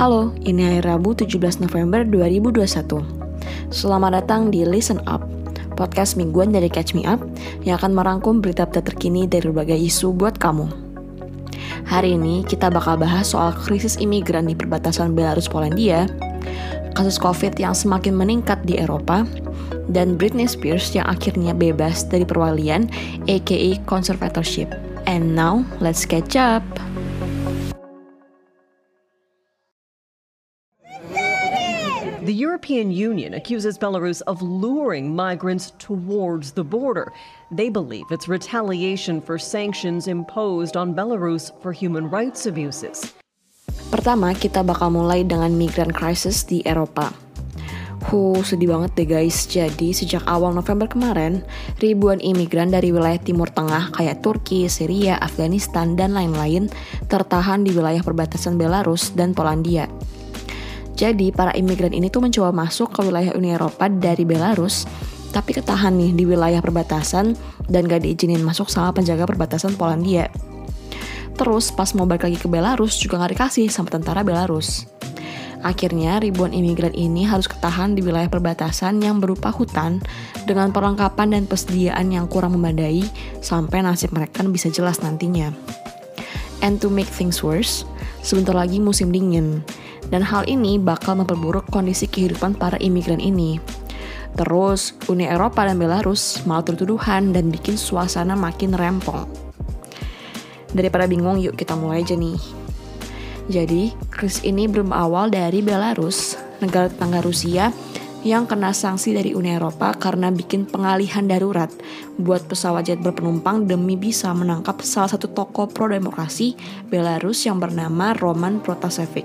Halo, ini hari Rabu 17 November 2021. Selamat datang di Listen Up, podcast mingguan dari Catch Me Up yang akan merangkum berita-berita terkini dari berbagai isu buat kamu. Hari ini kita bakal bahas soal krisis imigran di perbatasan Belarus Polandia, kasus COVID yang semakin meningkat di Eropa, dan Britney Spears yang akhirnya bebas dari perwalian aka conservatorship. And now, let's catch up! The European Union accuses Belarus of luring migrants towards the border. They believe it's retaliation for sanctions imposed on Belarus for human rights abuses. Pertama, kita bakal mulai dengan migrant crisis di Eropa. Huh, sedih banget deh guys. Jadi, sejak awal November kemarin, ribuan imigran dari wilayah Timur Tengah kayak Turki, Syria, Afghanistan, dan lain-lain tertahan di wilayah perbatasan Belarus dan Polandia. Jadi para imigran ini tuh mencoba masuk ke wilayah Uni Eropa dari Belarus, tapi ketahan nih di wilayah perbatasan dan gak diizinin masuk sama penjaga perbatasan Polandia. Terus pas mau balik lagi ke Belarus juga gak dikasih sama tentara Belarus. Akhirnya ribuan imigran ini harus ketahan di wilayah perbatasan yang berupa hutan dengan perlengkapan dan persediaan yang kurang memadai sampai nasib mereka bisa jelas nantinya. And to make things worse, sebentar lagi musim dingin, dan hal ini bakal memperburuk kondisi kehidupan para imigran ini. Terus, Uni Eropa dan Belarus malah tertuduhan dan bikin suasana makin rempong. Daripada bingung, yuk kita mulai aja nih. Jadi, krisis ini berawal dari Belarus, negara tetangga Rusia yang kena sanksi dari Uni Eropa karena bikin pengalihan darurat buat pesawat jet berpenumpang demi bisa menangkap salah satu tokoh pro-demokrasi Belarus yang bernama Roman Protasevich.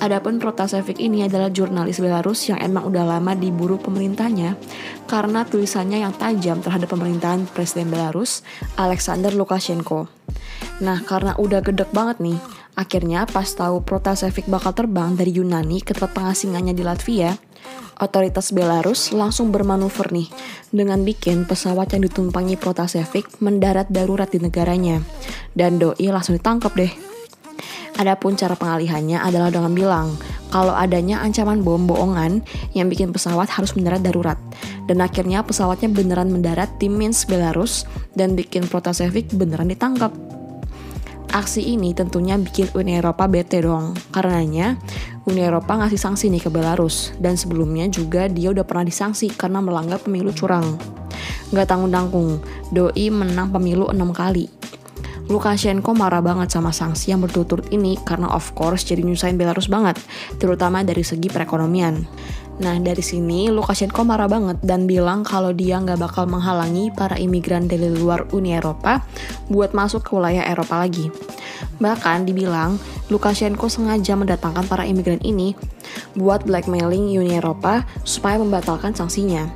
Adapun Protasevich ini adalah jurnalis Belarus yang emang udah lama diburu pemerintahnya karena tulisannya yang tajam terhadap pemerintahan Presiden Belarus, Alexander Lukashenko. Nah, karena udah gedek banget nih, akhirnya pas tahu Protasevich bakal terbang dari Yunani ke tempat pengasingannya di Latvia, otoritas Belarus langsung bermanuver nih dengan bikin pesawat yang ditumpangi Protasevich mendarat darurat di negaranya. Dan doi langsung ditangkap deh Adapun cara pengalihannya adalah dengan bilang kalau adanya ancaman bom bohongan yang bikin pesawat harus mendarat darurat. Dan akhirnya pesawatnya beneran mendarat di Minsk, Belarus dan bikin Protasevich beneran ditangkap. Aksi ini tentunya bikin Uni Eropa bete dong, karenanya Uni Eropa ngasih sanksi nih ke Belarus, dan sebelumnya juga dia udah pernah disanksi karena melanggar pemilu curang. Gak tanggung-tanggung, Doi menang pemilu 6 kali, Lukashenko marah banget sama sanksi yang berturut-turut ini karena of course jadi nyusahin Belarus banget, terutama dari segi perekonomian. Nah dari sini Lukashenko marah banget dan bilang kalau dia nggak bakal menghalangi para imigran dari luar Uni Eropa buat masuk ke wilayah Eropa lagi. Bahkan dibilang Lukashenko sengaja mendatangkan para imigran ini buat blackmailing Uni Eropa supaya membatalkan sanksinya.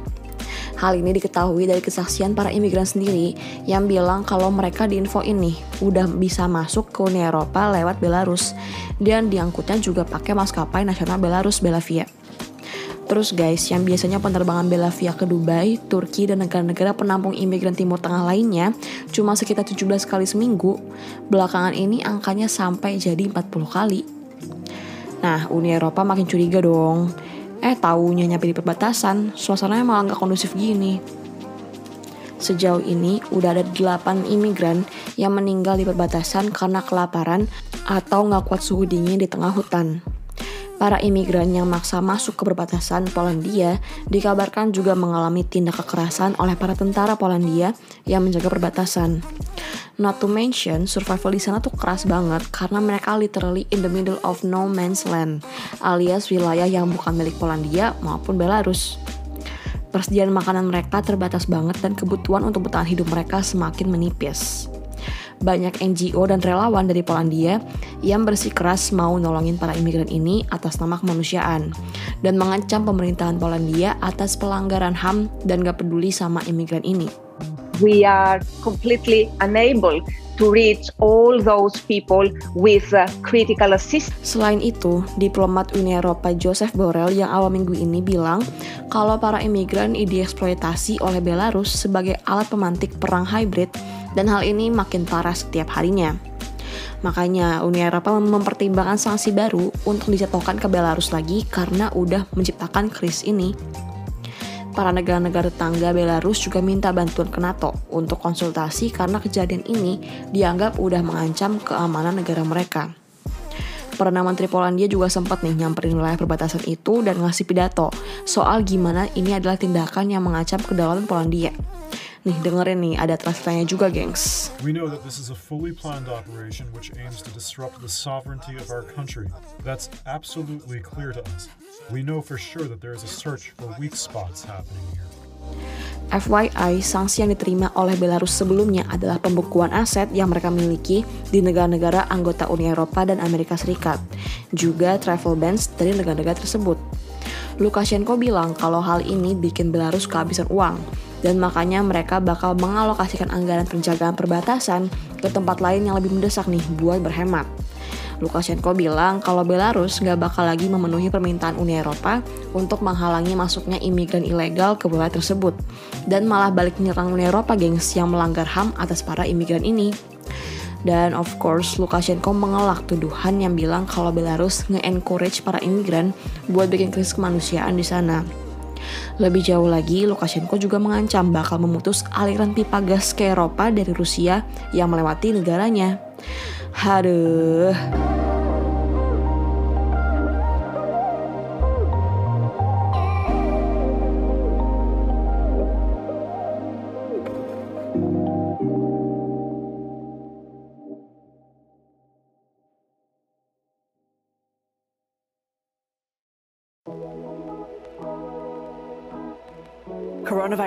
Hal ini diketahui dari kesaksian para imigran sendiri yang bilang kalau mereka diinfo ini udah bisa masuk ke Uni Eropa lewat Belarus dan diangkutnya juga pakai maskapai nasional Belarus Belavia. Terus guys, yang biasanya penerbangan Belavia ke Dubai, Turki, dan negara-negara penampung imigran Timur Tengah lainnya cuma sekitar 17 kali seminggu, belakangan ini angkanya sampai jadi 40 kali. Nah, Uni Eropa makin curiga dong. Eh taunya nyampe di perbatasan, suasananya malah nggak kondusif gini. Sejauh ini udah ada 8 imigran yang meninggal di perbatasan karena kelaparan atau nggak kuat suhu dingin di tengah hutan. Para imigran yang maksa masuk ke perbatasan Polandia dikabarkan juga mengalami tindak kekerasan oleh para tentara Polandia yang menjaga perbatasan. Not to mention, survival di sana tuh keras banget karena mereka literally in the middle of no man's land, alias wilayah yang bukan milik Polandia maupun Belarus. Persediaan makanan mereka terbatas banget dan kebutuhan untuk bertahan hidup mereka semakin menipis banyak NGO dan relawan dari Polandia yang bersikeras mau nolongin para imigran ini atas nama kemanusiaan dan mengancam pemerintahan Polandia atas pelanggaran HAM dan gak peduli sama imigran ini. We are completely unable to reach all those people with uh, critical assistance. Selain itu, diplomat Uni Eropa Joseph Borrell yang awal minggu ini bilang kalau para imigran dieksploitasi oleh Belarus sebagai alat pemantik perang hybrid dan hal ini makin parah setiap harinya. Makanya Uni Eropa mempertimbangkan sanksi baru untuk dijatuhkan ke Belarus lagi karena udah menciptakan krisis ini. Para negara-negara tetangga Belarus juga minta bantuan ke NATO untuk konsultasi karena kejadian ini dianggap udah mengancam keamanan negara mereka. Perdana Menteri Polandia juga sempat nih nyamperin wilayah perbatasan itu dan ngasih pidato soal gimana ini adalah tindakan yang mengancam kedaulatan Polandia. Nih dengerin nih ada translate juga gengs. We know that this is a fully planned operation which aims to disrupt the sovereignty of our country. That's absolutely clear to us. We know for sure that there is a search for weak spots happening here. FYI, sanksi yang diterima oleh Belarus sebelumnya adalah pembukuan aset yang mereka miliki di negara-negara anggota Uni Eropa dan Amerika Serikat, juga travel bans dari negara-negara tersebut. Lukashenko bilang kalau hal ini bikin Belarus kehabisan uang, dan makanya mereka bakal mengalokasikan anggaran penjagaan perbatasan ke tempat lain yang lebih mendesak nih buat berhemat. Lukashenko bilang kalau Belarus nggak bakal lagi memenuhi permintaan Uni Eropa untuk menghalangi masuknya imigran ilegal ke wilayah tersebut dan malah balik menyerang Uni Eropa gengs yang melanggar HAM atas para imigran ini. Dan of course, Lukashenko mengelak tuduhan yang bilang kalau Belarus nge-encourage para imigran buat bikin krisis kemanusiaan di sana. Lebih jauh lagi, Lukashenko juga mengancam bakal memutus aliran pipa gas ke Eropa dari Rusia yang melewati negaranya. Haduh.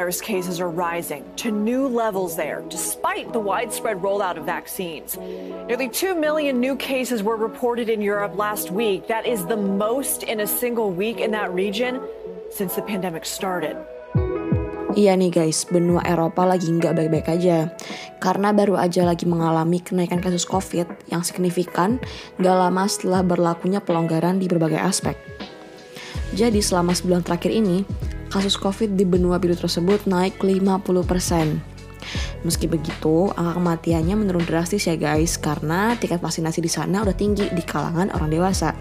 Coronavirus cases are rising to new levels there, despite the widespread rollout of vaccines. Nearly 2 million new cases were reported in Europe last week. That is the most in a single week in that region since the pandemic started. Iya nih guys, benua Eropa lagi nggak baik-baik aja. Karena baru aja lagi mengalami kenaikan kasus COVID yang signifikan gak lama setelah berlakunya pelonggaran di berbagai aspek. Jadi selama sebulan terakhir ini, kasus COVID di benua biru tersebut naik 50%. Meski begitu, angka kematiannya menurun drastis ya guys, karena tingkat vaksinasi di sana udah tinggi di kalangan orang dewasa.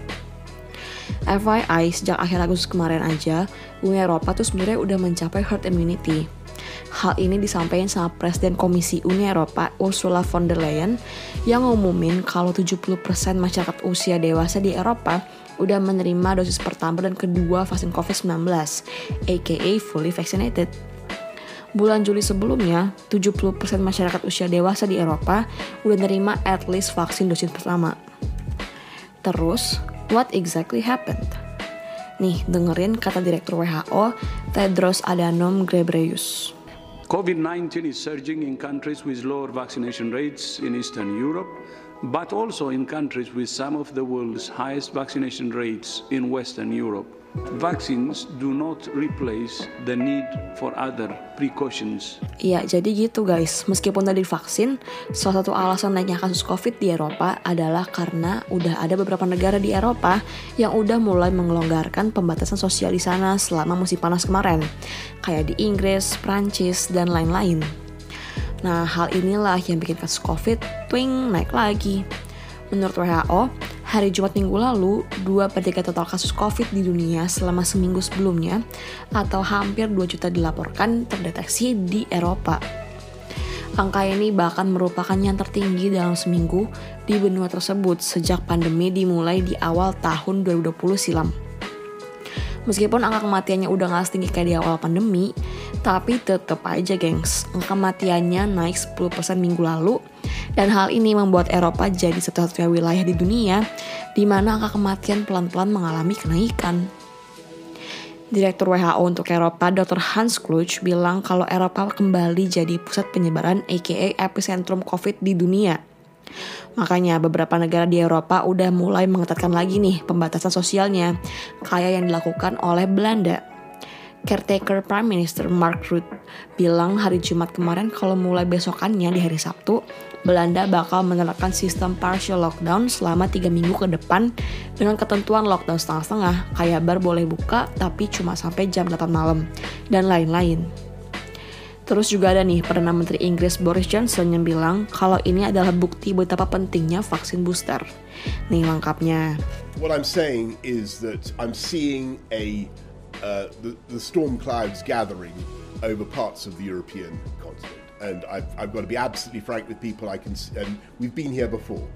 FYI, sejak akhir Agustus kemarin aja, Uni Eropa tuh sebenarnya udah mencapai herd immunity. Hal ini disampaikan sama Presiden Komisi Uni Eropa Ursula von der Leyen yang ngumumin kalau 70% masyarakat usia dewasa di Eropa udah menerima dosis pertama dan kedua vaksin COVID-19, aka fully vaccinated. Bulan Juli sebelumnya, 70% masyarakat usia dewasa di Eropa udah menerima at least vaksin dosis pertama. Terus, what exactly happened? Nih, dengerin kata Direktur WHO, Tedros Adhanom Ghebreyesus. COVID-19 is surging in countries with lower vaccination rates in Eastern Europe, but also in countries with some of the world's highest vaccination rates in Western Europe. Vaccines do not replace the need for other precautions. Iya, jadi gitu guys. Meskipun tadi vaksin, salah satu alasan naiknya kasus COVID di Eropa adalah karena udah ada beberapa negara di Eropa yang udah mulai mengelonggarkan pembatasan sosial di sana selama musim panas kemarin. Kayak di Inggris, Prancis, dan lain-lain. Nah, hal inilah yang bikin kasus COVID twing naik lagi. Menurut WHO, hari Jumat minggu lalu, 2 per 3 total kasus COVID di dunia selama seminggu sebelumnya, atau hampir 2 juta dilaporkan terdeteksi di Eropa. Angka ini bahkan merupakan yang tertinggi dalam seminggu di benua tersebut sejak pandemi dimulai di awal tahun 2020 silam. Meskipun angka kematiannya udah gak setinggi kayak di awal pandemi, tapi tetep aja gengs, angka kematiannya naik 10% minggu lalu, dan hal ini membuat Eropa jadi satu-satunya wilayah di dunia di mana angka kematian pelan-pelan mengalami kenaikan. Direktur WHO untuk Eropa, Dr. Hans Kluge, bilang kalau Eropa kembali jadi pusat penyebaran aka epicentrum COVID di dunia. Makanya beberapa negara di Eropa udah mulai mengetatkan lagi nih pembatasan sosialnya, kayak yang dilakukan oleh Belanda. Caretaker Prime Minister Mark Rutte bilang hari Jumat kemarin kalau mulai besokannya di hari Sabtu, Belanda bakal menerapkan sistem partial lockdown selama 3 minggu ke depan dengan ketentuan lockdown setengah-setengah, kayak bar boleh buka tapi cuma sampai jam 8 malam, dan lain-lain. Terus juga ada nih Perdana Menteri Inggris Boris Johnson yang bilang kalau ini adalah bukti betapa pentingnya vaksin booster. Nih lengkapnya. What I'm saying is that I'm seeing a uh, the, the storm clouds gathering over parts of the European continent, and I've, I've got to be absolutely frank with people. I can, and we've been here before,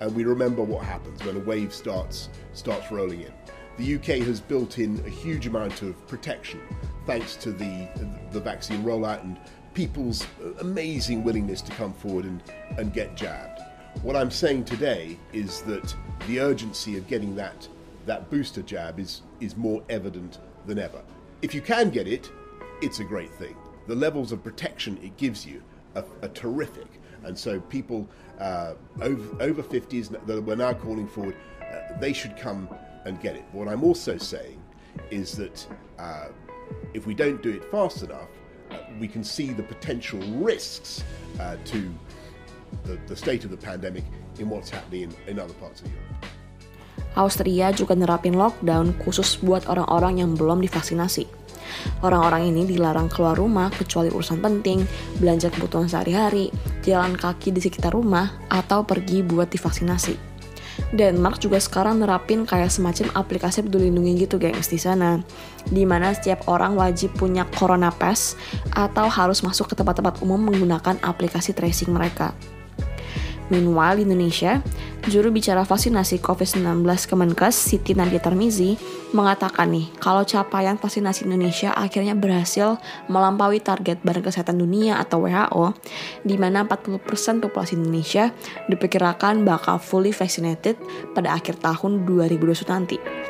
and we remember what happens when a wave starts starts rolling in. The UK has built in a huge amount of protection thanks to the, the vaccine rollout and people's amazing willingness to come forward and, and get jabbed. What I'm saying today is that the urgency of getting that, that booster jab is, is more evident than ever. If you can get it, it's a great thing. The levels of protection it gives you are, are terrific. And so people uh, over, over 50s that we're now calling forward, uh, they should come and get it. What I'm also saying is that uh, if we don't do it fast enough, uh, we can see the potential risks uh, to the, the state of the pandemic in what's happening in, in other parts of Europe. Austria juga nerapin lockdown khusus buat orang-orang yang belum divaksinasi. Orang-orang ini dilarang keluar rumah kecuali urusan penting, belanja kebutuhan sehari-hari, jalan kaki di sekitar rumah, atau pergi buat divaksinasi. Denmark juga sekarang nerapin kayak semacam aplikasi peduli lindungi gitu gengs di sana. Di mana setiap orang wajib punya Corona Pass atau harus masuk ke tempat-tempat umum menggunakan aplikasi tracing mereka. Meanwhile Indonesia, juru bicara vaksinasi COVID-19 Kemenkes Siti Nadia Tarmizi mengatakan nih kalau capaian vaksinasi Indonesia akhirnya berhasil melampaui target Badan Kesehatan Dunia atau WHO di mana 40% populasi Indonesia diperkirakan bakal fully vaccinated pada akhir tahun 2021 nanti.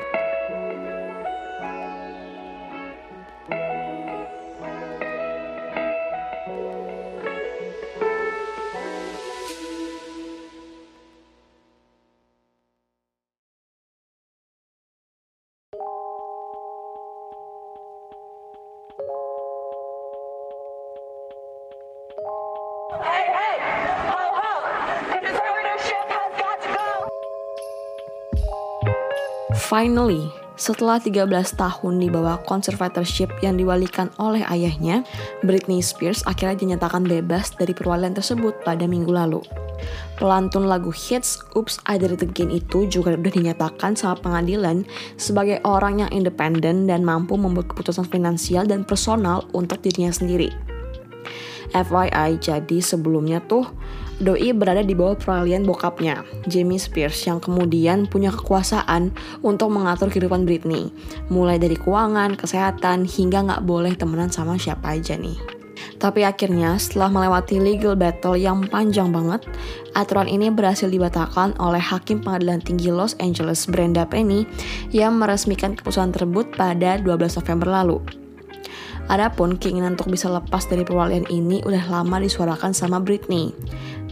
Finally, setelah 13 tahun di bawah conservatorship yang diwalikan oleh ayahnya, Britney Spears akhirnya dinyatakan bebas dari perwalian tersebut pada minggu lalu. Pelantun lagu hits Oops I Did It Again itu juga sudah dinyatakan sama pengadilan sebagai orang yang independen dan mampu membuat keputusan finansial dan personal untuk dirinya sendiri. FYI, jadi sebelumnya tuh Doi berada di bawah peralihan bokapnya, Jamie Spears, yang kemudian punya kekuasaan untuk mengatur kehidupan Britney, mulai dari keuangan, kesehatan, hingga nggak boleh temenan sama siapa aja nih. Tapi akhirnya setelah melewati legal battle yang panjang banget, aturan ini berhasil dibatalkan oleh Hakim Pengadilan Tinggi Los Angeles Brenda Penny yang meresmikan keputusan tersebut pada 12 November lalu. Adapun keinginan untuk bisa lepas dari perwalian ini udah lama disuarakan sama Britney.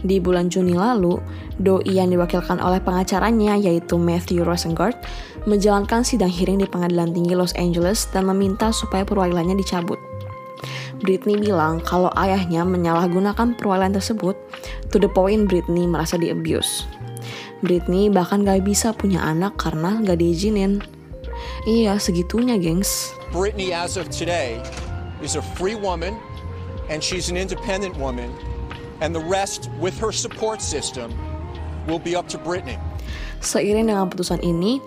Di bulan Juni lalu, doi yang diwakilkan oleh pengacaranya yaitu Matthew Rosengart menjalankan sidang hearing di Pengadilan Tinggi Los Angeles dan meminta supaya perwakilannya dicabut. Britney bilang kalau ayahnya menyalahgunakan perwalian tersebut, to the point Britney merasa di-abuse. Britney bahkan gak bisa punya anak karena gak diizinin. Iya, segitunya, gengs. Britney as of today is a free woman and she's an independent woman and the rest with her support system will be up to Britney. Seiring dengan putusan ini,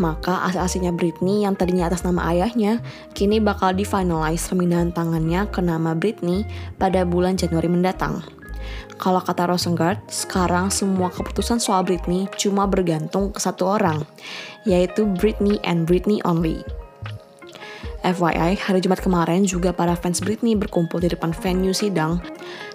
maka asasinya Britney yang tadinya atas nama ayahnya, kini bakal difinalize pemindahan tangannya ke nama Britney pada bulan Januari mendatang. Kalau kata Rosengart, sekarang semua keputusan soal Britney cuma bergantung ke satu orang, yaitu Britney and Britney only. FYI, hari Jumat kemarin juga para fans Britney berkumpul di depan venue sidang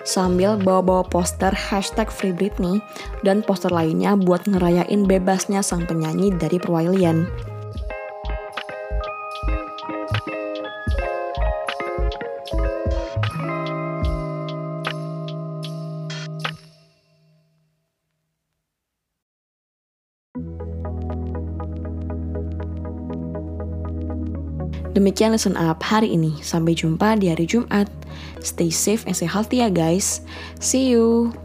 sambil bawa-bawa poster hashtag Free Britney dan poster lainnya buat ngerayain bebasnya sang penyanyi dari perwalian. Demikian listen up hari ini. Sampai jumpa di hari Jumat. Stay safe and stay healthy ya guys. See you.